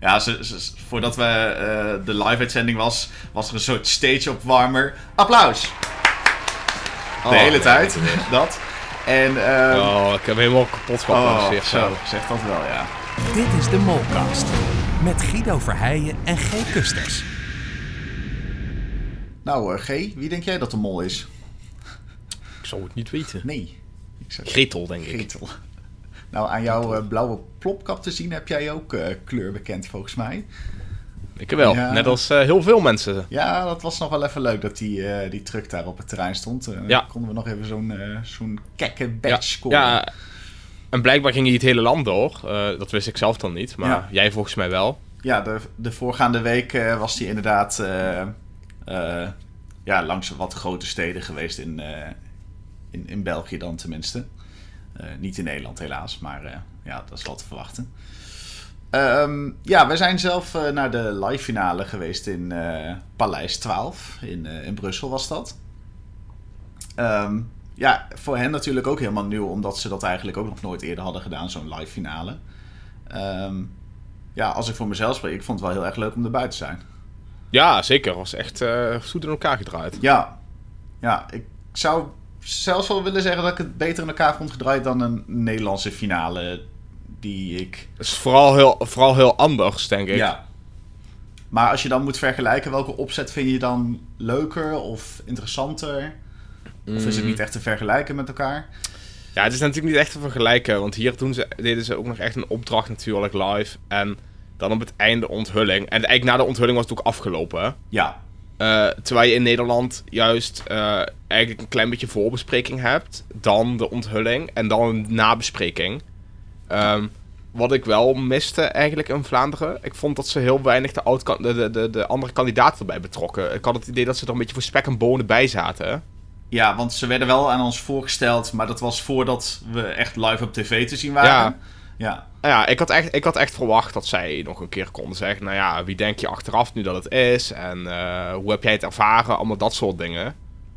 Ja, ze, ze- voordat we eh, de live-uitzending was, was er een soort stage-opwarmer. Applaus! De Oh, hele nee, tijd, dat. En, ehm Oh, ik heb helemaal kapot oh, geapplaudisseerd. zo, zeg dat wel, ja. Dit is de Molcast. Met Guido Verheijen en G. Kusters. Nou, eh, G, wie denk jij dat de mol is? Ik zou het niet weten. Nee. Ik zeg Gretel, denk ik. Gretel. Nou, aan jouw eh, blauwe plopkap te zien heb jij ook eh, kleur bekend, volgens mij. Ik wel. Ja. Net als eh, heel veel mensen. Ja, dat was nog wel even leuk dat die, eh, die truck daar op het terrein stond. Dan Ja. konden we nog even zo'n eh, zo'n kekke badge Ja, scoren. ja, en blijkbaar ging hij het hele land door. Eh, dat wist ik zelf dan niet, maar Ja. jij volgens mij wel. Ja, de, de voorgaande week eh, was hij inderdaad eh, eh, ja, langs wat grote steden geweest in, eh, in, in België dan tenminste. Eh, niet in Nederland helaas, maar eh, ja, dat is wel te verwachten. Ehm, ja, we zijn zelf eh, naar de live finale geweest in Paleis 12. In, in Brussel was dat. Ehm, ja, voor hen natuurlijk ook helemaal nieuw, omdat ze dat eigenlijk ook nog nooit eerder hadden gedaan, zo'n live finale. Ehm, ja, als ik voor mezelf spreek, ik vond het wel heel erg leuk om erbij te zijn. Ja, zeker. Was echt goed in elkaar gedraaid. Ja, ja, ik zou zelfs wel willen zeggen dat ik het beter in elkaar vond gedraaid dan een Nederlandse finale die ik... Het is vooral heel, vooral heel anders, denk ik. Ja. Maar als je dan moet vergelijken, welke opzet vind je dan leuker of interessanter? Of is het Mm. niet echt te vergelijken met elkaar? Ja, het is natuurlijk niet echt te vergelijken. Want hier doen ze, deden ze ook nog echt een opdracht natuurlijk live. En dan op het einde onthulling. En eigenlijk na de onthulling was het ook afgelopen. Ja, Eh, terwijl je in Nederland juist eh, eigenlijk een klein beetje voorbespreking hebt. Dan de onthulling. En dan een nabespreking. Ehm, wat ik wel miste eigenlijk in Vlaanderen. Ik vond dat ze heel weinig de, oud de, de, de andere kandidaten erbij betrokken. Ik had het idee dat ze er een beetje voor spek en bonen bij zaten. ja, want ze werden wel aan ons voorgesteld, maar dat was voordat we echt live op tv te zien waren. Ja. Ja, Nou ja, ik had, echt, ik had echt verwacht dat zij nog een keer konden zeggen... Nou ja, wie denk je achteraf nu dat het is? En eh, hoe heb jij het ervaren? Allemaal dat soort dingen.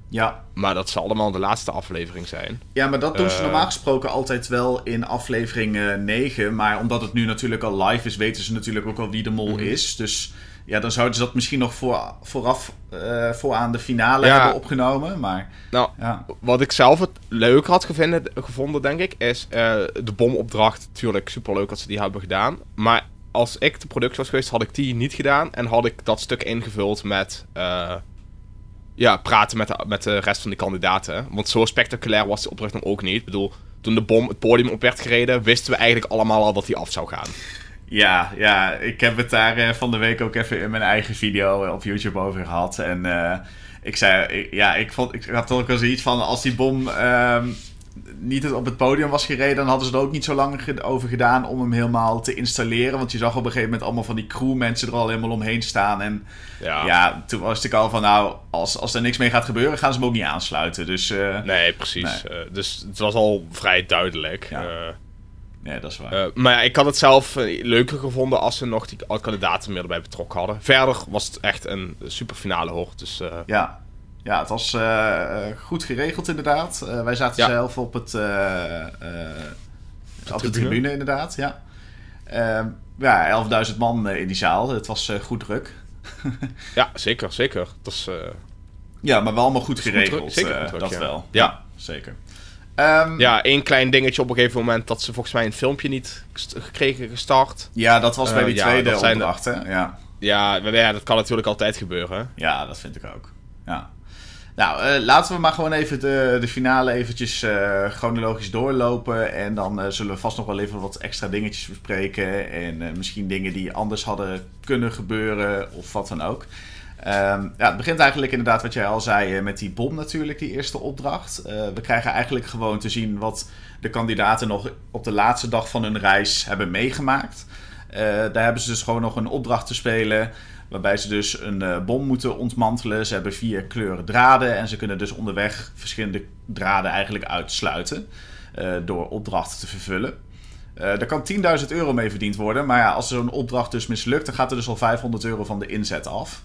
ja. Maar dat zal allemaal de laatste aflevering zijn. Ja, maar dat doen ze Eh. normaal gesproken altijd wel in aflevering eh, 9. Maar omdat het nu natuurlijk al live is, weten ze natuurlijk ook al wie de mol Mhm. is. Dus ja, dan zouden ze dat misschien nog voor, vooraf eh vooraan de finale Ja. hebben opgenomen. Maar Nou, ja, wat ik zelf het leuker had gevonden, gevonden denk ik, is eh, de bomopdracht. Natuurlijk superleuk dat ze die hebben gedaan. Maar als ik de productie was geweest, had ik die niet gedaan. En had ik dat stuk ingevuld met... eh, ja, praten met de, met de rest van de kandidaten. Want zo spectaculair was de opdracht dan ook niet. Ik bedoel, toen de bom het podium op werd gereden, wisten we eigenlijk allemaal al dat hij af zou gaan. Ja, ja, ik heb het daar eh, van de week ook even in mijn eigen video eh, op YouTube over gehad. En eh, ik zei, ik- ja, ik, vond, ik had ook al zoiets van, als die bom ehm, niet op het podium was gereden, dan hadden ze er ook niet zo lang over gedaan om hem helemaal te installeren. Want je zag op een gegeven moment allemaal van die crewmensen er al helemaal omheen staan. En Ja, ja, toen was ik al van, nou, als, als er niks mee gaat gebeuren, gaan ze hem ook niet aansluiten. Dus nee, precies. Dus het was al vrij duidelijk. Ja. Nee, dat is waar. Eh, maar ja, ik had het zelf eh, leuker gevonden als ze nog die kandidaten meer erbij betrokken hadden. Verder was het echt een superfinale hoor. Dus eh, Ja. ja, het was goed geregeld inderdaad. Eh, wij zaten Ja. zelf op, het, eh, eh, op de tribune. inderdaad, ja. Ehm, ja, 11.000 man in die zaal. Het was eh, goed druk. ja, zeker, zeker. Dat is, eh, Ja, maar wel allemaal goed goed geregeld. druk, zeker goed druk, dat ja. wel. Ja. zeker. Ehm, ja, één klein dingetje op een gegeven moment dat ze volgens mij een filmpje niet gekregen gestart. ja, dat was bij Eh, die ja, tweede de- opdracht, hè? Ja. Ja, ja, dat kan natuurlijk altijd gebeuren. Ja, dat vind ik ook. Ja. Nou, eh, laten we maar gewoon even de, de finale eventjes eh, chronologisch doorlopen. En dan eh, zullen we vast nog wel even wat extra dingetjes bespreken. En eh, misschien dingen die anders hadden kunnen gebeuren of wat dan ook. Ehm, ja, het begint eigenlijk inderdaad wat jij al zei eh, met die bom natuurlijk, die eerste opdracht. Eh, we krijgen eigenlijk gewoon te zien wat de kandidaten nog op de laatste dag van hun reis hebben meegemaakt. Eh, daar hebben ze dus gewoon nog een opdracht te spelen. Waarbij ze dus een bom moeten ontmantelen. Ze hebben vier kleuren draden. En ze kunnen dus onderweg verschillende draden eigenlijk uitsluiten. door opdrachten te vervullen. Eh daar kan 10.000 euro mee verdiend worden. Maar ja, als zo'n opdracht dus mislukt, dan gaat er dus al 500 euro van de inzet af.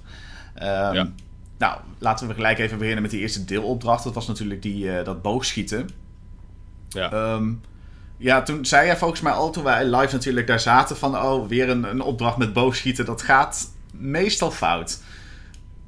Ehm, Ja. Nou, laten we gelijk even beginnen met die eerste deelopdracht. Dat was natuurlijk die, eh, dat boogschieten. Ja. Ehm, Ja, toen zei jij volgens mij al, toen wij live natuurlijk daar zaten, van oh, weer een, een opdracht met boogschieten. Dat gaat meestal fout.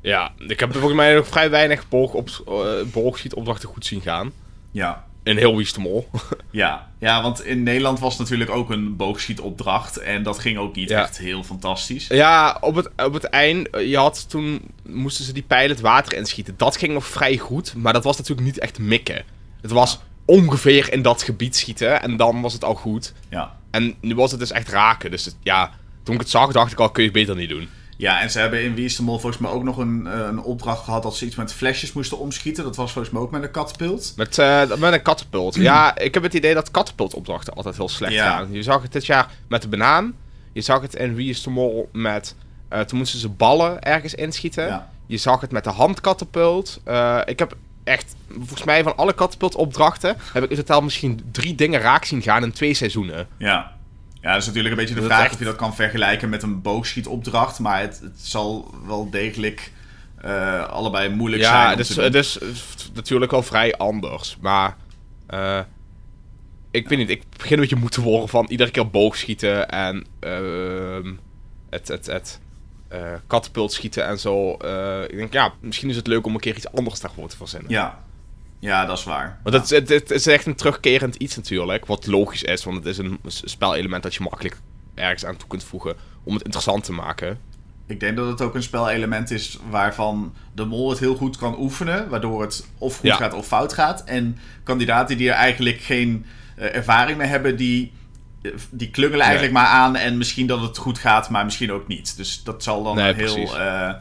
Ja, ik heb volgens mij nog vrij weinig boog op, uh, boogschietopdrachten goed zien gaan. Ja. In heel Wie is de Mol. ja. ja, want in Nederland was natuurlijk ook een boogschietopdracht. En dat ging ook niet Ja. echt heel fantastisch. Ja, op het, op het eind, eh, je had toen, moesten ze die pijlen het water inschieten. Dat ging nog vrij goed, maar dat was natuurlijk niet echt mikken. Het was ongeveer in dat gebied schieten en dan was het al goed. Ja. En nu was het dus echt raken, dus het- ja, toen ik het zag dacht ik al, kun je het beter niet doen. Ja, en ze hebben in Wie is de Mol volgens mij ook nog een, eh, een opdracht gehad dat ze iets met flesjes moesten omschieten. Dat was volgens mij ook met een katapult. Met, eh, met een katapult. Ja, ik heb het idee dat katapultopdrachten altijd heel slecht Ja. gaan. Je zag het dit jaar met de banaan. Je zag het in Wie is de Mol met... eh, toen moesten ze ballen ergens inschieten. Ja. Je zag het met de handkatapult. Ik heb echt, volgens mij van alle katapultopdrachten... heb ik in totaal misschien drie dingen raak zien gaan in twee seizoenen. Ja. Ja, dat is natuurlijk een beetje de Dat vraag echt- of je dat kan vergelijken met een boogschietopdracht. Maar het, het zal wel degelijk eh, allebei moeilijk zijn. Ja, dus, het is natuurlijk wel vrij anders. Maar eh, ik weet niet, ik begin een beetje moe te worden van iedere keer boogschieten en ehm, het, het, het eh katapult schieten en zo. Ik denk, ja, misschien is het leuk om een keer iets anders daarvoor te verzinnen. Ja. Ja, dat is waar. Want het, is- het, het is echt een terugkerend iets natuurlijk, wat logisch is, want het is een spelelement dat je makkelijk ergens aan toe kunt voegen om het interessant te maken. Ik denk dat het ook een spelelement is waarvan de mol het heel goed kan oefenen. Waardoor het of goed Ja. gaat of fout gaat. En kandidaten die er eigenlijk geen eh, ervaring mee hebben, die, eh, die klungelen eigenlijk maar aan. En misschien dat het goed gaat, maar misschien ook niet. Dus dat zal dan Nee, een heel. eh,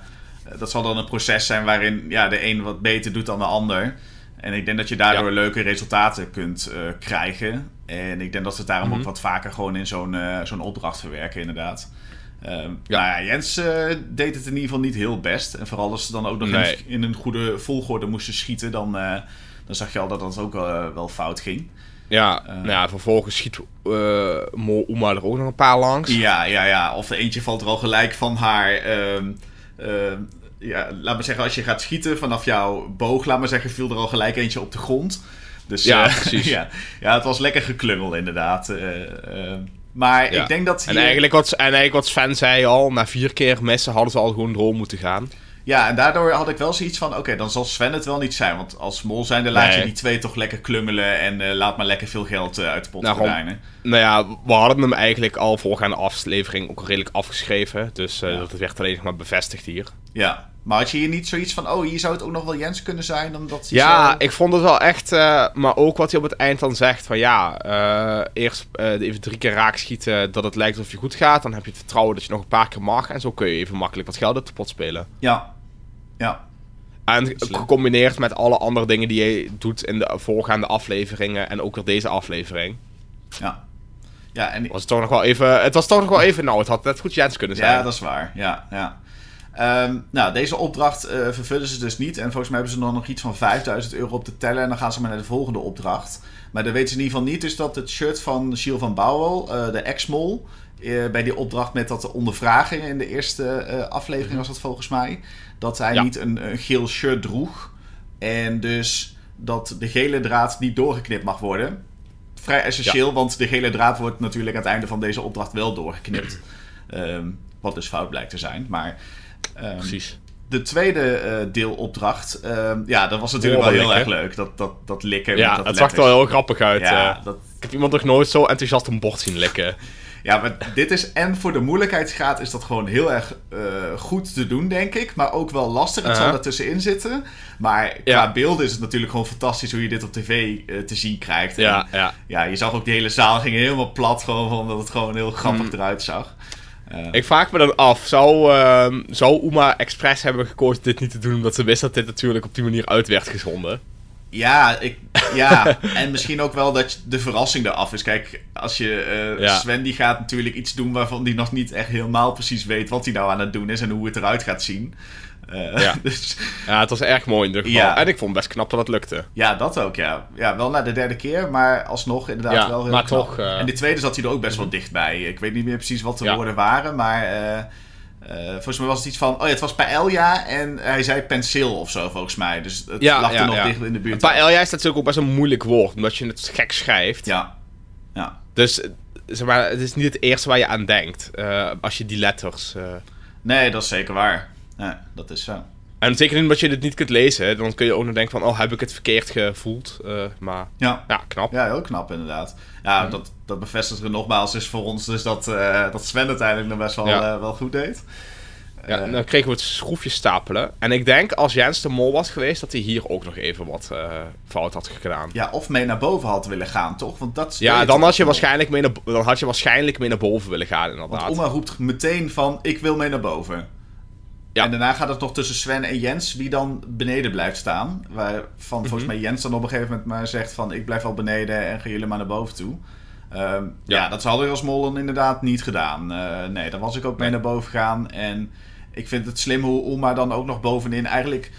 dat zal dan een proces zijn waarin ja, de een wat beter doet dan de ander. En ik denk dat je daardoor Ja. leuke resultaten kunt eh, krijgen. En ik denk dat ze het daarom Mhm. ook wat vaker gewoon in zo'n eh, zo'n opdracht verwerken, inderdaad. Ehm Ja. Nou ja, Jens eh, deed het in ieder geval niet heel best. En vooral als ze dan ook nog Nee. in, in een goede volgorde moesten schieten, dan, dan zag je al dat dat ook wel fout ging. Ja, nou ja, vervolgens schiet Mo Uma er ook nog een paar langs. Ja, ja, ja. Of eentje valt er al gelijk van haar. ehm, ehm, ja, laat maar zeggen, als je gaat schieten vanaf jouw boog, laat maar zeggen, viel er al gelijk eentje op de grond. Dus Ja, eh, precies. ja, ja, het was lekker geklungel inderdaad. Eh, eh, maar Ja. ik denk dat En hier... eigenlijk, wat, en eigenlijk wat Sven zei al, na vier keer missen hadden ze al gewoon door moeten gaan. Ja, en daardoor had ik wel zoiets van: oké, dan zal Sven het wel niet zijn. Want als mol zijnde laat je die twee toch lekker klungelen en laat maar lekker veel geld uit de pot verdwijnen. Nou ja, we hadden hem eigenlijk al voorgaande aflevering ook redelijk afgeschreven. Dus Ja. dat werd alleen nog maar bevestigd hier. Ja, maar had je hier niet zoiets van: oh, hier zou het ook nog wel Jens kunnen zijn? Omdat Ja, zo- ik vond het wel echt... eh, maar ook wat hij op het eind dan zegt van ja, eh, eerst eh, even drie keer raak schieten dat het lijkt alsof je goed gaat. Dan heb je het vertrouwen dat je nog een paar keer mag. En zo kun je even makkelijk wat geld uit de pot spelen. Ja, ja, En gecombineerd met alle andere dingen die je doet in de voorgaande afleveringen en ook weer deze aflevering. ja. Ja, en, Was het toch nog wel even. Het was toch nog wel even. Nou, het had net goed Jens kunnen zijn. ja, dat is waar. Ja, ja. Ehm, nou, deze opdracht eh, vervullen ze dus niet. En volgens mij hebben ze dan nog iets van 5000 euro op te tellen. En dan gaan ze maar naar de volgende opdracht. Maar dan weten ze in ieder geval niet dus dat het shirt van Gilles van Bouwel, eh, de ex-mol... eh, bij die opdracht met dat ondervraging in de eerste aflevering was dat volgens mij... dat hij Ja. niet een, een geel shirt droeg. En dus dat de gele draad niet doorgeknipt mag worden. Vrij essentieel, want de gele draad wordt natuurlijk aan het einde van deze opdracht wel doorgeknipt. Ehm, wat dus fout blijkt te zijn. Maar ehm, Precies. de tweede eh, deelopdracht, ehm, ja, dat was natuurlijk Oh, wel heel likken. erg leuk. Dat, dat, dat likken Ja, dat het zag er wel heel grappig uit. Ja, eh. dat, ik heb iemand nog nooit zo enthousiast een bord zien likken. ja, maar dit is en voor de moeilijkheidsgraad is dat gewoon heel erg eh, goed te doen, denk ik. Maar ook wel lastig. Het zal Uh-huh. er tussenin zitten. Maar qua Ja. beelden is het natuurlijk gewoon fantastisch hoe je dit op tv te zien krijgt. En, Ja, ja. ja, je zag ook de hele zaal ging helemaal plat, gewoon omdat het gewoon heel grappig Hmm. eruit zag. Ik vraag me dan af, zou, ehm, zou Uma expres hebben gekozen dit niet te doen, omdat ze wist dat dit natuurlijk op die manier uit werd gezonden? Ja, ik, ja, en misschien ook wel dat de verrassing eraf is. Kijk, als je eh, Ja. Sven die gaat natuurlijk iets doen waarvan hij nog niet echt helemaal precies weet wat hij nou aan het doen is en hoe het eruit gaat zien. Eh, Ja. dus Ja, het was erg mooi in ieder geval. Ja. En ik vond het best knap dat het lukte. ja, dat ook, ja. Ja, wel na de derde keer, maar alsnog inderdaad Ja, wel heel maar knap. toch, eh, En de tweede zat hij er ook best wel dichtbij. Ik weet niet meer precies wat de Ja. woorden waren, maar eh, volgens mij was het iets van... Oh ja, het was paella en hij zei penseel of zo, volgens mij. Dus het lag er nog dicht in de buurt. Paella is natuurlijk ook best een moeilijk woord, omdat je het gek schrijft. Ja. Ja. Dus zeg maar, het is niet het eerste waar je aan denkt. als je die letters. Nee, dat is zeker waar. Ja, dat is zo. En zeker niet omdat je het niet kunt lezen. Dan kun je ook nog denken van, oh, heb ik het verkeerd gevoeld? Eh, maar Ja. ja, knap. Ja, heel knap inderdaad. Ja, dat, dat bevestigt er nogmaals is voor ons dus dat, eh, dat Sven uiteindelijk nog best wel, Ja. eh, wel goed deed. Ja, dan kregen we het schroefje stapelen. En ik denk, als Jens de Mol was geweest, dat hij hier ook nog even wat fout had gedaan. ja, of mee naar boven had willen gaan, toch? Want dat Ja, dan had, je waarschijnlijk mee naar, dan had je waarschijnlijk mee naar boven willen gaan, Want inderdaad. Oma roept meteen van, ik wil mee naar boven. Ja. En daarna gaat het nog tussen Sven en Jens, wie dan beneden blijft staan. Waarvan Mhm. volgens mij Jens dan op een gegeven moment maar zegt van, ik blijf wel beneden en gaan jullie maar naar boven toe. Ehm, ja. Ja. dat hadden we als mol dan inderdaad niet gedaan. Eh, nee, dan was ik ook mee naar boven gegaan. En ik vind het slim hoe Oma dan ook nog bovenin eigenlijk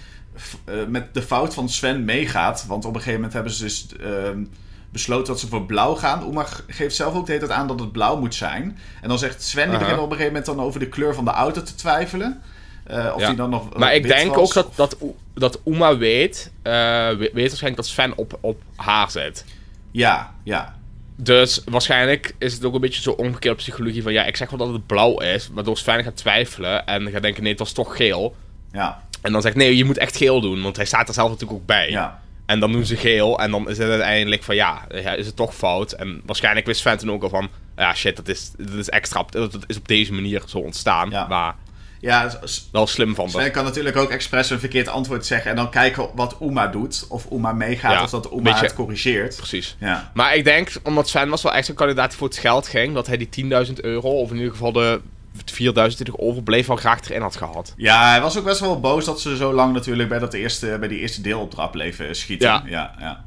eh, met de fout van Sven meegaat. Want op een gegeven moment hebben ze dus ehm, besloten dat ze voor blauw gaan. Oma geeft zelf ook de hele tijd aan dat het blauw moet zijn. En dan zegt Sven, die Aha. begint op een gegeven moment dan over de kleur van de auto te twijfelen. Eh, of Ja. die dan nog Maar ik denk was, ook dat, dat, dat Uma weet, eh, we- weet waarschijnlijk dat Sven op, op haar zit. Ja, ja. Dus waarschijnlijk is het ook een beetje zo omgekeerde psychologie van... Ja, ik zeg wel dat het blauw is, waardoor Sven gaat twijfelen en gaat denken... Nee, het was toch geel. Ja, En dan zegt nee, je moet echt geel doen, want hij staat er zelf natuurlijk ook bij. ja. En dan doen ze geel en dan is het uiteindelijk van ja, ja, is het toch fout. En waarschijnlijk wist Sven toen ook al van... Ja, shit, dat is, dat is extra... Dat is op deze manier zo ontstaan. Ja. Maar Ja, wel slim van Sven kan natuurlijk ook expres een verkeerd antwoord zeggen en dan kijken wat Uma doet. Of Uma meegaat Ja, of dat Uma beetje- het corrigeert. Precies. Ja, Maar ik denk, omdat Sven was wel echt zo'n kandidaat die voor het geld ging... dat hij die 10.000 euro, of in ieder geval de 4.000 die overbleef... wel graag erin had gehad. ja hij was ook best wel boos dat ze zo lang natuurlijk bij, dat eerste, bij die eerste deelopdracht bleven schieten. Ja. ja, ja.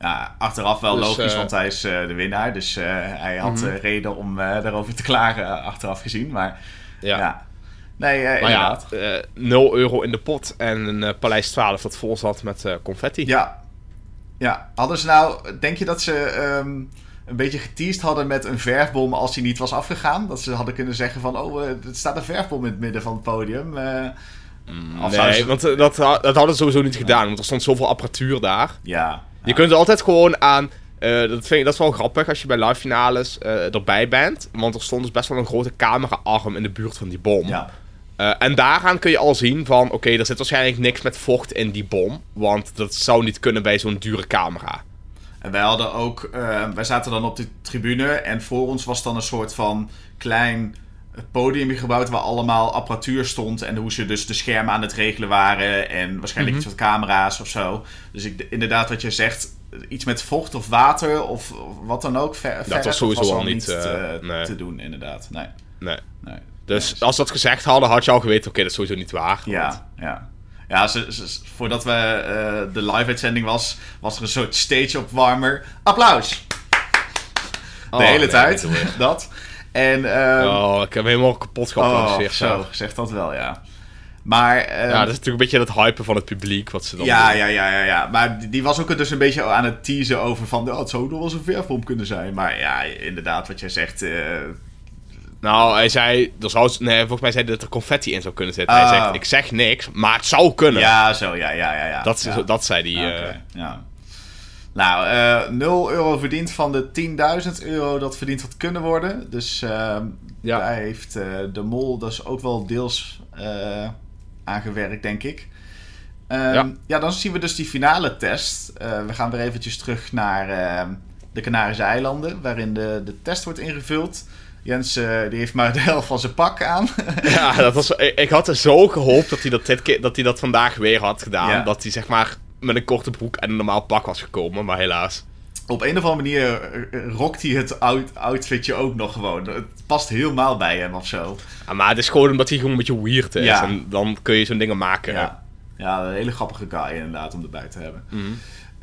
Ja, achteraf wel Dus, logisch, eh, want hij is eh, de winnaar. Dus eh, hij had Mhm. eh, reden om eh, daarover te klagen, eh, achteraf gezien. Maar ja, Ja. Nee, eh, ja, inderdaad. eh 0 euro in de pot en een eh, Paleis 12 dat vol zat met eh, confetti. Ja. ja, hadden ze nou, denk je dat ze ehm, een beetje geteased hadden met een verfbom als die niet was afgegaan? Dat ze hadden kunnen zeggen van, oh, eh, er staat een verfbom in het midden van het podium. eh. Zouden Nee, ze- want eh, dat, dat hadden ze sowieso niet gedaan, want er stond zoveel apparatuur daar. Ja. Je kunt altijd gewoon aan. eh, dat, vind ik, dat is wel grappig als je bij live finales eh, erbij bent. Want er stond dus best wel een grote cameraarm in de buurt van die bom. Ja. Eh, en daaraan kun je al zien van... Oké, er zit waarschijnlijk niks met vocht in die bom. Want dat zou niet kunnen bij zo'n dure camera. En wij hadden ook, eh, wij zaten dan op de tribune en voor ons was dan een soort van klein podium gebouwd waar allemaal apparatuur stond en hoe ze dus de schermen aan het regelen waren en waarschijnlijk Mhm. iets wat camera's of zo. Dus ik, inderdaad wat je zegt, iets met vocht of water of, of wat dan ook. Ver, verf was sowieso al niet, te, eh, nee. te doen inderdaad. Nee, Nee. nee. Dus als ze dat gezegd hadden, had je al geweten... Oké, dat is sowieso niet waar. Want- Ja, ja. Ja, ze, ze- voordat we eh, de live-uitzending was, was er een soort stage-opwarmer. Applaus! De Oh, hele nee, tijd. dat. En, ehm, Oh, ik heb helemaal kapot oh, geapplaudiseerd. zo, zeg dat wel, ja. Maar, ehm, Ja, dat is natuurlijk een beetje dat hypen van het publiek, wat ze dan ja, doen. ja, ja, ja, ja. Maar die- die was ook dus een beetje aan het teasen over van... Oh, het zou nog wel eens een verfbom kunnen zijn. Maar ja, inderdaad, wat jij zegt... eh, Nou, hij zei, er zou, nee, volgens mij zei hij dat er confetti in zou kunnen zitten. Oh. Hij zegt, ik zeg niks, maar het zou kunnen. ja, zo, ja, ja, ja. ja. dat, ja. dat zei hij. Ja, eh, ja. Nou, eh 0 euro verdiend van de 10.000 euro dat verdiend had kunnen worden. Dus ehm, Ja. daar heeft de mol dus ook wel deels eh aangewerkt, denk ik. Ehm, ja. Ja. dan zien we dus die finale test. We gaan weer eventjes terug naar de Canarische eilanden, waarin de, de test wordt ingevuld. Jens eh, die heeft maar de helft van zijn pak aan. Ja, dat was, ik, ik had er zo gehoopt dat hij dat, dit keer, dat hij dat vandaag weer had gedaan. Ja. Dat hij zeg maar met een korte broek en een normaal pak was gekomen, maar helaas. Op een of andere manier eh, rokt hij het out outfitje ook nog gewoon. Het past helemaal bij hem of zo. Ja, maar het is gewoon omdat hij gewoon een beetje weird is. Ja. En dan kun je zo'n dingen maken. Ja. ja, een hele grappige guy inderdaad om erbij te hebben. Mhm.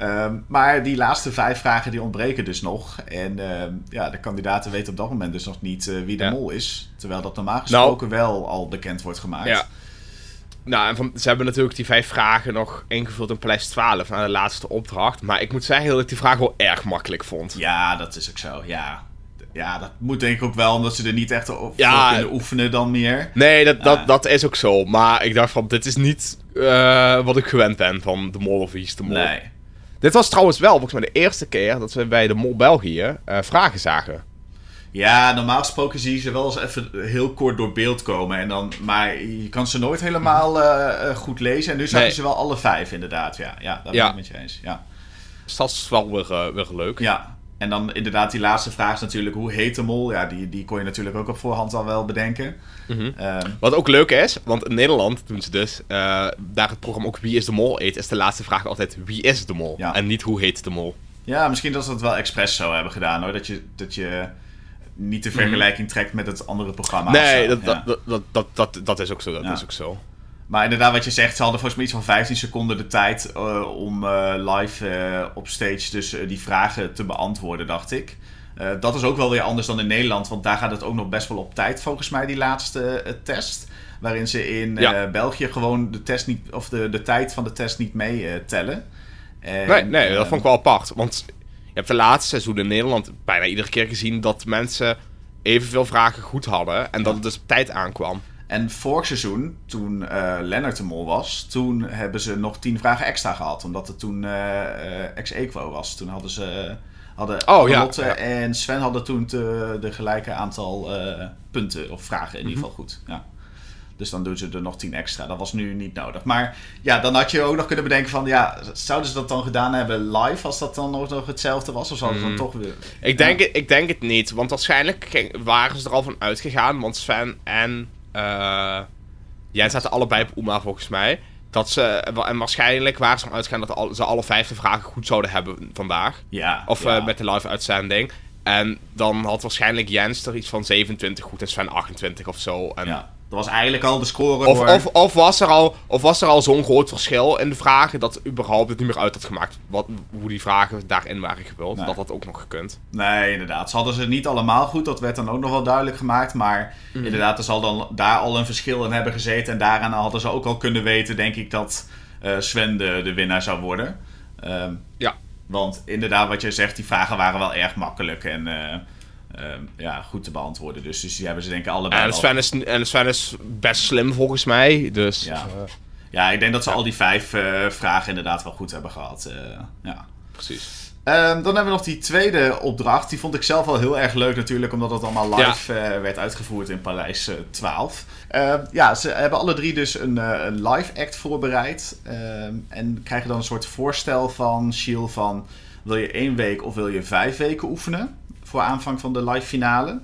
Ehm, maar die laatste vijf vragen die ontbreken dus nog. En ehm, ja, de kandidaten weten op dat moment dus nog niet eh, wie de Ja. mol is. Terwijl dat normaal gesproken wel al bekend wordt gemaakt. Ja. Nou, en van, ze hebben natuurlijk die vijf vragen nog ingevuld in Paleis 12 naar de laatste opdracht. Maar ik moet zeggen dat ik die vraag wel erg makkelijk vond. Ja, dat is ook zo. Ja. ja, dat moet denk ik ook wel, omdat ze er niet echt op Ja. kunnen oefenen dan meer. Nee, dat, dat, Ah. dat is ook zo. Maar ik dacht van, dit is niet eh, wat ik gewend ben van de mol of Wie is de mol. Nee. Dit was trouwens wel volgens mij de eerste keer dat we bij de Mol België eh, vragen zagen. Ja, normaal gesproken zie je ze wel eens even heel kort door beeld komen. En dan, maar je kan ze nooit helemaal eh, eh, goed lezen. En nu zag je Nee. ze wel alle vijf, inderdaad. Ja, ja daar ben ik het met je eens. Ja. Dus dat is wel weer, weer leuk. ja. En dan inderdaad die laatste vraag is natuurlijk, hoe heet de mol? Ja, die, die kon je natuurlijk ook op voorhand al wel bedenken. Mhm. Ehm, Wat ook leuk is, want in Nederland doen ze dus, eh, daar het programma ook Wie is de Mol eet, is de laatste vraag altijd Wie is de Mol? Ja. En niet hoe heet de Mol. ja, misschien dat ze dat wel expres zo hebben gedaan hoor. Dat je, dat je niet de vergelijking trekt met het andere programma. Mhm. nee, zo. dat, Ja. dat, dat, dat, dat, dat is ook zo. Dat Ja. is ook zo. Maar inderdaad, wat je zegt, ze hadden volgens mij iets van 15 seconden de tijd eh, om eh, live eh, op stage dus die vragen te beantwoorden, dacht ik. Dat is ook wel weer anders dan in Nederland, want daar gaat het ook nog best wel op tijd, volgens mij, die laatste test. Waarin ze in Ja. België gewoon de, test niet, of de, de tijd van de test niet meetellen. En, Nee, nee, dat eh, vond ik wel apart. Want je hebt de laatste seizoen in Nederland bijna iedere keer gezien dat mensen evenveel vragen goed hadden. En dat het dus op tijd aankwam. En vorig seizoen, toen eh Lennart de Mol was, toen hebben ze nog 10 vragen extra gehad. Omdat het toen eh, ex-equo was. Toen hadden ze... Hadden Oh, ja, Lotte ja. en Sven hadden toen te- de gelijke aantal punten of vragen in Mhm. ieder geval goed. Ja. Dus dan doen ze er nog 10 extra. Dat was nu niet nodig. Maar ja, dan had je ook nog kunnen bedenken van... Ja, zouden ze dat dan gedaan hebben live als dat dan ook nog hetzelfde was? Of zouden ze dan Hmm. toch weer... Ik denk, het, ik denk het niet, want waarschijnlijk ging- waren ze er al van uitgegaan. Want Sven en eh Jens zaten allebei op Uma volgens mij. Dat ze, en waarschijnlijk waren ze van uitgegaan dat ze alle vijf de vragen goed zouden hebben vandaag. Ja, Of ja. eh, met de live uitzending. En dan had waarschijnlijk Jens er iets van 27 goed en Sven 28 of zo. En ja, dat was eigenlijk al de score Of, of, of was er al, of was er al zo'n groot verschil in de vragen dat überhaupt het niet meer uit had gemaakt wat, hoe die vragen daarin waren gevuld? Nee. Dat had ook nog gekund. Nee, inderdaad. Ze hadden ze niet allemaal goed. Dat werd dan ook nog wel duidelijk gemaakt. Maar Mhm. inderdaad, er zal dan daar al een verschil in hebben gezeten. En daaraan hadden ze ook al kunnen weten, denk ik, dat eh, Sven de, de winnaar zou worden. Ehm, Ja. Want inderdaad, wat je zegt, die vragen waren wel erg makkelijk en eh, ehm, ja, goed te beantwoorden. Dus, dus die hebben ze denk ik allebei En Sven, is, en Sven is best slim volgens mij. Dus Ja. Ja, ik denk dat ze al die vijf eh, vragen inderdaad wel goed hebben gehad. eh, ja. precies. Ehm, dan hebben we nog die tweede opdracht. Die vond ik zelf wel heel erg leuk natuurlijk, omdat het allemaal live eh, werd uitgevoerd in Paleis eh, 12. Ehm, ja, ze hebben alle drie dus een, een live act voorbereid. En krijgen dan een soort voorstel van Shiel van... Wil je één week of wil je vijf weken oefenen voor aanvang van de live finale?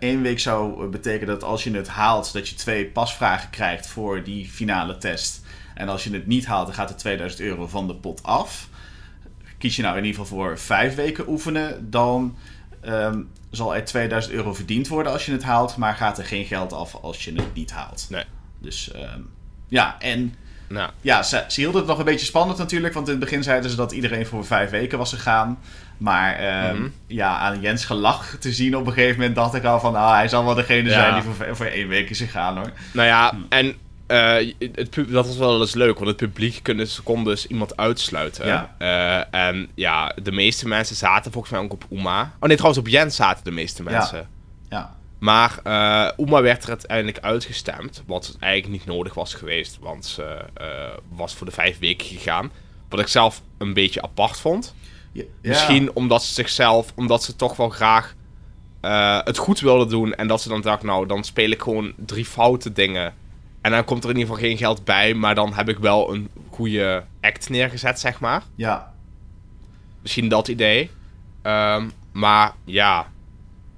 Eén week zou betekenen dat als je het haalt, dat je twee pasvragen krijgt voor die finale test. En als je het niet haalt, dan gaat er 2000 euro van de pot af kies je nou in ieder geval voor vijf weken oefenen, dan ehm, zal er 2000 euro verdiend worden als je het haalt, maar gaat er geen geld af als je het niet haalt. Nee. Dus ehm, ja, en Nou, ja, ze, ze hielden het nog een beetje spannend natuurlijk, want in het begin zeiden ze dat iedereen voor vijf weken was gegaan. Maar ehm, Mhm. ja, aan Jens gelach te zien op een gegeven moment dacht ik al van, ah, hij zal wel degene Ja. zijn die voor, voor één week is gegaan hoor. nou ja, Hmm. en eh, het, dat was wel eens leuk, want het publiek kon, kon dus iemand uitsluiten. Ja. Eh, en ja, de meeste mensen zaten volgens mij ook op Uma. Oh nee, trouwens op Jens zaten de meeste mensen. Ja, Maar eh Uma werd er uiteindelijk uitgestemd. Wat eigenlijk niet nodig was geweest. Want ze eh, was voor de vijf weken gegaan. Wat ik zelf een beetje apart vond. Ja, Misschien omdat ze zichzelf, omdat ze toch wel graag eh, het goed wilden doen. En dat ze dan dacht, nou, dan speel ik gewoon drie foute dingen. En dan komt er in ieder geval geen geld bij. Maar dan heb ik wel een goede act neergezet, zeg maar. ja, Misschien dat idee. Ehm, maar ja,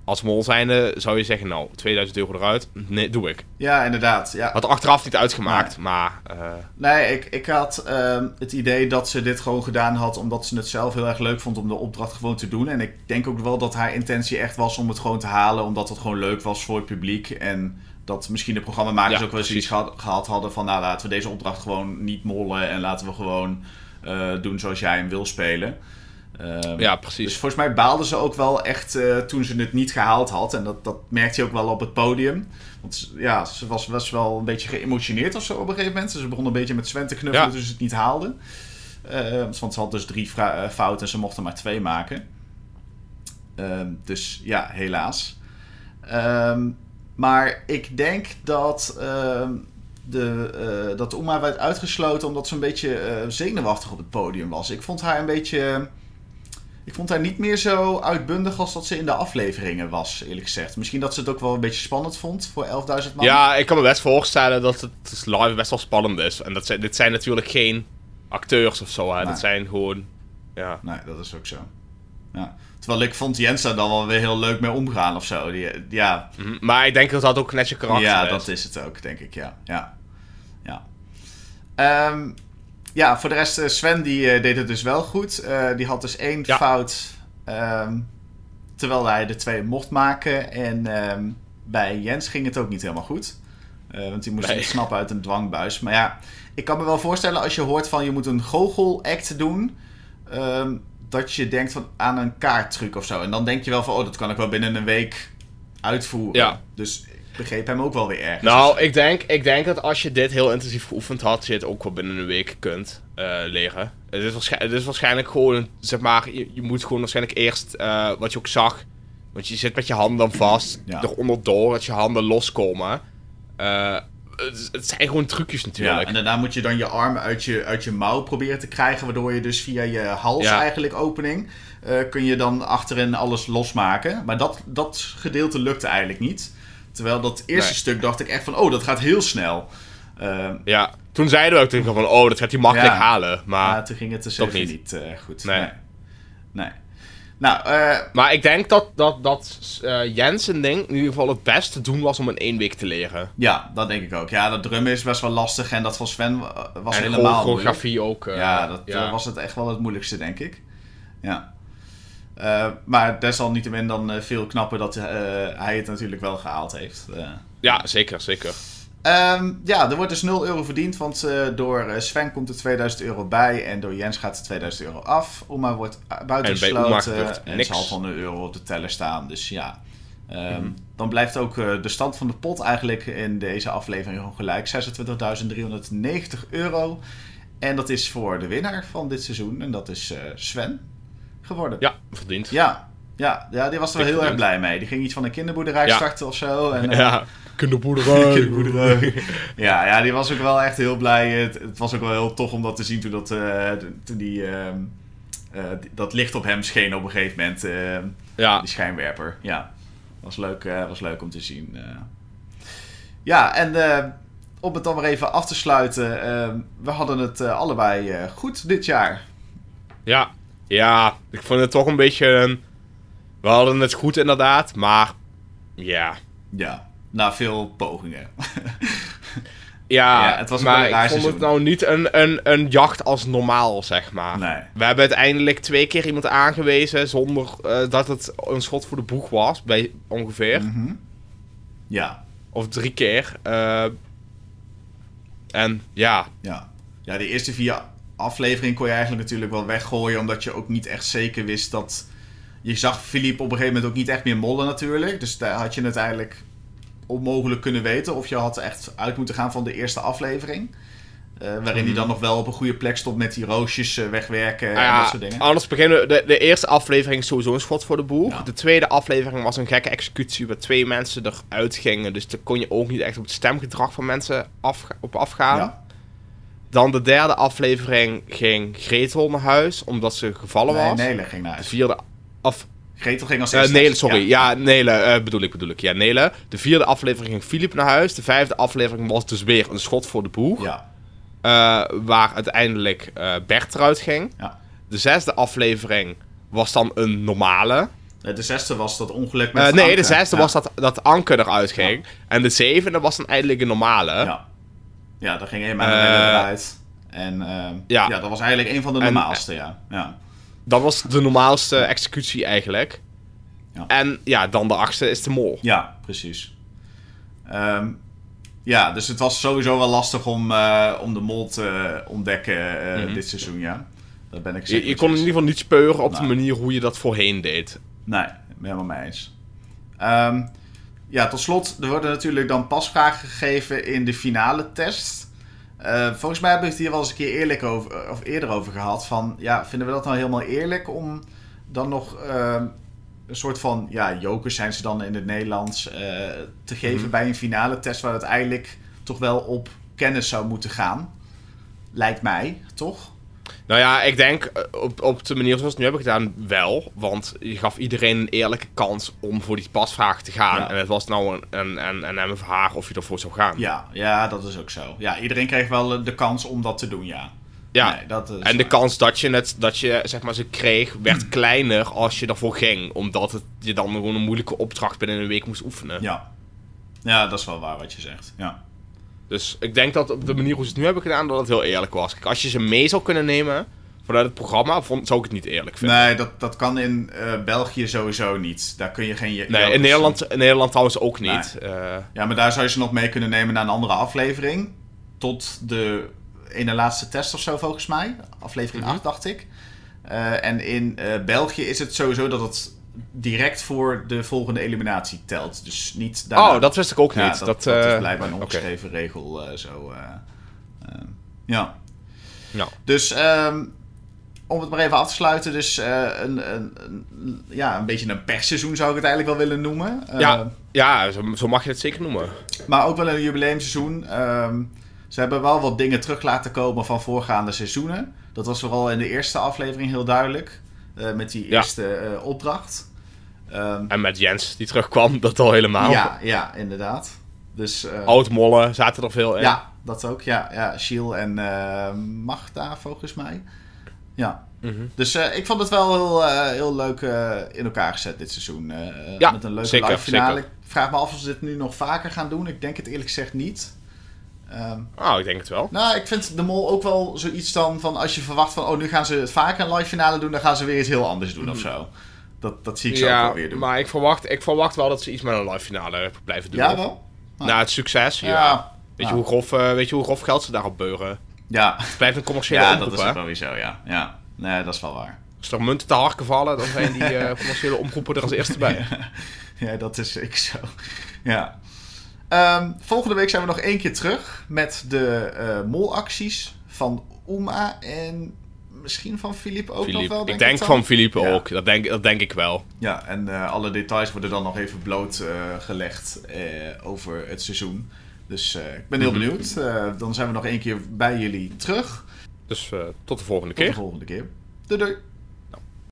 als mol zijnde zou je zeggen, nou, 2000 euro eruit. Nee, doe ik. ja, inderdaad. Ja. Had achteraf niet uitgemaakt, maar... eh, Nee, ik, ik had ehm, het idee dat ze dit gewoon gedaan had omdat ze het zelf heel erg leuk vond om de opdracht gewoon te doen. En ik denk ook wel dat haar intentie echt was om het gewoon te halen, omdat het gewoon leuk was voor het publiek. En dat misschien de programmamakers Ja, ook wel eens iets gehad, gehad hadden van, nou laten we deze opdracht gewoon niet mollen en laten we gewoon eh, doen zoals jij hem wil spelen. Ehm, ja, precies. dus volgens mij baalden ze ook wel echt eh, toen ze het niet gehaald had. En dat, dat merkte je ook wel op het podium. Want ja, ze was, was wel een beetje geëmotioneerd of zo op een gegeven moment. Ze begon een beetje met Sven te knuffelen Ja. toen ze het niet haalde. Eh, want ze had dus drie eh, fouten en ze mochten maar twee maken. Ehm, dus ja, helaas. Ehm, maar ik denk dat, ehm, de, eh, dat Uma werd uitgesloten omdat ze een beetje zenuwachtig op het podium was. Ik vond haar een beetje. Ik vond haar niet meer zo uitbundig als dat ze in de afleveringen was, eerlijk gezegd. Misschien dat ze het ook wel een beetje spannend vond voor 11.000 man. Ja, ik kan me best voorstellen dat het live best wel spannend is. En dat zijn, dit zijn natuurlijk geen acteurs of zo. Hè. Nee. Dit zijn gewoon. Ja. Nee, dat is ook zo. Ja. Terwijl ik vond Jens daar dan wel weer heel leuk mee omgaan of zo. Die, ja, Mhm. Maar ik denk dat dat ook net je karakter ja, is. dat is het ook, denk ik. Ja, ja. ja. Ehm, ja, voor de rest, eh, Sven die eh, deed het dus wel goed. Eh, die had dus één Ja. fout ehm, terwijl hij de twee mocht maken. En ehm, bij Jens ging het ook niet helemaal goed. Want die moest Nee. snappen uit een dwangbuis. Maar ja, ik kan me wel voorstellen als je hoort van je moet een goochel-act doen... ehm, dat je denkt van, aan een kaarttruc of zo. En dan denk je wel van, oh, dat kan ik wel binnen een week uitvoeren. Ja. Dus begreep hem ook wel weer ergens. Nou, ik denk, ik denk dat als je dit heel intensief geoefend had, je het ook wel binnen een week kunt eh, leren. Het is, waarschijn- het is waarschijnlijk gewoon, zeg maar, je, je moet gewoon waarschijnlijk eerst, eh, wat je ook zag, want je zit met je handen dan vast, Ja. eronder door, dat je handen loskomen. Eh, het, het zijn gewoon trucjes ja, natuurlijk. en daarna moet je dan je arm uit je, uit je mouw proberen te krijgen, waardoor je dus via je hals Ja. eigenlijk opening, eh, kun je dan achterin alles losmaken. Maar dat, dat gedeelte lukte eigenlijk niet. Terwijl dat eerste Nee. stuk dacht ik echt van, oh, dat gaat heel snel. Eh, Ja, toen zeiden we ook tegen van, oh, dat gaat hij makkelijk Ja. halen. Maar, maar toen ging het dus niet, niet. eh, goed. Nee. Nee. nee. Nou, eh, maar ik denk dat, dat, dat eh, Jens een ding in ieder geval het beste te doen was om in één week te leren. ja, dat denk ik ook. Ja, dat drummen is best wel lastig en dat van Sven was en helemaal moeilijk. choreografie ook. Ja, dat was het echt wel het moeilijkste, denk ik. Ja. Eh, maar desalniettemin dan eh, veel knapper dat eh, hij het natuurlijk wel gehaald heeft. Ja, zeker, zeker. ehm, ja, er wordt dus 0 euro verdiend, want door Sven komt er 2000 euro bij en door Jens gaat er 2000 euro af. Oma wordt uh, En bij buitengesloten en, ze had van een euro op de teller staan. Dus ja, Ehm, Mhm. dan blijft ook de stand van de pot eigenlijk in deze aflevering gewoon gelijk. 26.390 euro. En dat is voor de winnaar van dit seizoen. En dat is Sven geworden. Ja, verdiend. Ja, ja, ja, die was er wel heel erg blij mee. Die ging iets van een kinderboerderij Ja. starten of zo. En, eh, Ja, kinderboerderij. kinderboerderij. ja, ja, die was ook wel echt heel blij. Het, het was ook wel heel tof om dat te zien toen, dat, eh, toen die, ehm, eh, die- dat licht op hem scheen op een gegeven moment. eh, Ja, die schijnwerper. Ja, was leuk, eh, was leuk om te zien. eh. Ja, en eh, om het dan maar even af te sluiten. eh, we hadden het eh, allebei eh, goed dit jaar. ja, ja, ik vond het toch een beetje een... We hadden het goed inderdaad, maar... Ja, Ja, na veel pogingen. ja, Ja, het was maar een ik vond het nou niet een, een, een jacht als normaal, zeg maar. Nee. We hebben uiteindelijk twee keer iemand aangewezen zonder eh, dat het een schot voor de boeg was, bij ongeveer. Mhm. Ja, Of drie keer. eh, en ja, ja. Ja, de eerste vier afleveringen kon je eigenlijk natuurlijk wel weggooien. Omdat je ook niet echt zeker wist dat... Je zag Philippe op een gegeven moment ook niet echt meer mollen natuurlijk. Dus daar had je het eigenlijk onmogelijk kunnen weten. Of je had echt uit moeten gaan van de eerste aflevering. Eh, waarin hij dan nog wel op een goede plek stond met die roosjes eh, wegwerken en Nou dat soort dingen. anders beginnen we... De, de eerste aflevering is sowieso een schot voor de boeg. Ja. De tweede aflevering was een gekke executie waar twee mensen eruit gingen. Dus daar kon je ook niet echt op het stemgedrag van mensen af, op afgaan. Ja. Dan de derde aflevering ging Gretel naar huis, omdat ze gevallen Nee, was. Nele ging naar De huis. vierde... Of, Gretel ging als eh eerste. Nele, sorry. Ja, Nele eh, bedoel ik, bedoel ik. Ja, Nele. De vierde aflevering ging Filip naar huis. De vijfde aflevering was dus weer een schot voor de boeg. Ja, eh, waar uiteindelijk Bert eruit ging. ja. De zesde aflevering was dan een normale. De zesde was dat ongeluk met Eh, nee, Anke. de zesde Ja. was dat, dat Anke eruit ging. En de zevende was dan eindelijk een normale. Ja. Ja, daar ging helemaal Eh, eruit. En ehm, ja. ja. dat was eigenlijk een van de En- normaalste, ja. ja. Dat was de normaalste executie eigenlijk. Ja. En ja, dan de achtste is de mol. Ja, precies. Ehm, ja, dus het was sowieso wel lastig om, eh, om de mol te ontdekken eh, Mhm. dit seizoen, ja. Dat ben ik Je, zeker je kon in ieder geval niet speuren op de manier hoe je dat voorheen deed. Nee, helemaal mee eens. Ehm, ja, tot slot, er worden natuurlijk dan pasvragen gegeven in de finale test. Eh, volgens mij hebben we het hier wel eens een keer eerlijk over, of eerder over gehad. Van, ja, vinden we dat nou helemaal eerlijk om dan nog ehm, een soort van, ja, jokers zijn ze dan in het Nederlands, eh, te geven Mhm. bij een finale test waar het eigenlijk toch wel op kennis zou moeten gaan. Lijkt mij, toch? Nou ja, ik denk eh, op, op de manier zoals we het nu hebben gedaan wel. Want je gaf iedereen een eerlijke kans om voor die pasvraag te gaan. Ja. En het was nou een, een, een, een of je ervoor zou gaan. Ja, ja, dat is ook zo. Ja, iedereen kreeg wel eh, de kans om dat te doen, ja. Ja. Nee, dat En de kans dat je, het, dat je zeg maar, ze kreeg, werd kleiner als je ervoor ging. Omdat het, je dan gewoon een moeilijke opdracht binnen een week moest oefenen. Ja. ja, dat is wel waar wat je zegt. Ja. Dus ik denk dat op de manier hoe ze het nu hebben gedaan, dat het heel eerlijk was. Kijk, als je ze mee zou kunnen nemen vanuit het programma, vond, zou ik het niet eerlijk vinden. Nee, dat, dat kan in eh, België sowieso niet. Daar kun je geen... je- Nee, in Nederland, in Nederland trouwens ook niet. Eh, Ja, maar daar zou je ze nog mee kunnen nemen naar een andere aflevering. Tot de ene laatste test of zo, volgens mij. Aflevering Mhm. 8, dacht ik. Eh, en in België is het sowieso dat het direct voor de volgende eliminatie telt. Dus niet daarna. oh, dat wist ik ook Ja, niet. dat, dat, dat is eh, blijkbaar een ongeschreven regel eh, zo. eh, ja. Nou, Dus ehm, om het maar even af te sluiten. Dus een, een, een- ja, een beetje een persseizoen zou ik het eigenlijk wel willen noemen. Ja, ja zo, zo mag je het zeker noemen. maar ook wel een jubileumseizoen. Ehm, ze hebben wel wat dingen terug laten komen van voorgaande seizoenen. Dat was vooral in de eerste aflevering heel duidelijk. Eh, met die eerste eh, opdracht. Ehm, En met Jens die terugkwam, dat al helemaal. ja, ja, inderdaad. Dus, eh, Oud-mollen zaten er veel in. ja, dat ook. Ja, ja Shiel en Magda volgens mij. Ja. Mhm. Dus ik vond het wel heel, heel leuk in elkaar gezet dit seizoen. Ja, met een leuke zeker, live finale. zeker. Ik vraag me af of ze dit nu nog vaker gaan doen. Ik denk het eerlijk gezegd niet. Ehm, Oh, ik denk het wel. nou, ik vind de mol ook wel zoiets dan van als je verwacht van oh, nu gaan ze het vaker een live finale doen, dan gaan ze weer iets heel anders doen of zo. Dat, dat zie ik zo ook Mhm. Ja, wel weer doen. maar ik verwacht, ik verwacht wel dat ze iets met een live finale blijven doen. ja, wel? Na het succes, ja. Ja. Weet, Ja. je hoe grof, eh, weet je hoe grof geld ze daarop beuren? Ja, Het blijft een commerciële ja omroep, dat is ook wel weer zo, ja. ja. Nee, dat is wel waar. Als er munten te harken vallen, dan zijn die eh, commerciële omroepen er als eerste bij. Ja, dat is zeker zo. Ja. Ehm, volgende week zijn we nog één keer terug met de eh, molacties van Uma en misschien van Philippe ook nog wel. ik denk van Philippe Ja. ook. Dat denk, dat denk ik wel. Ja, en eh, alle details worden dan nog even blootgelegd gelegd eh, over het seizoen. Dus ik ben heel Mhm. benieuwd. Dan zijn we nog één keer bij jullie terug. Dus tot de volgende Tot de keer. volgende keer. Doei doei.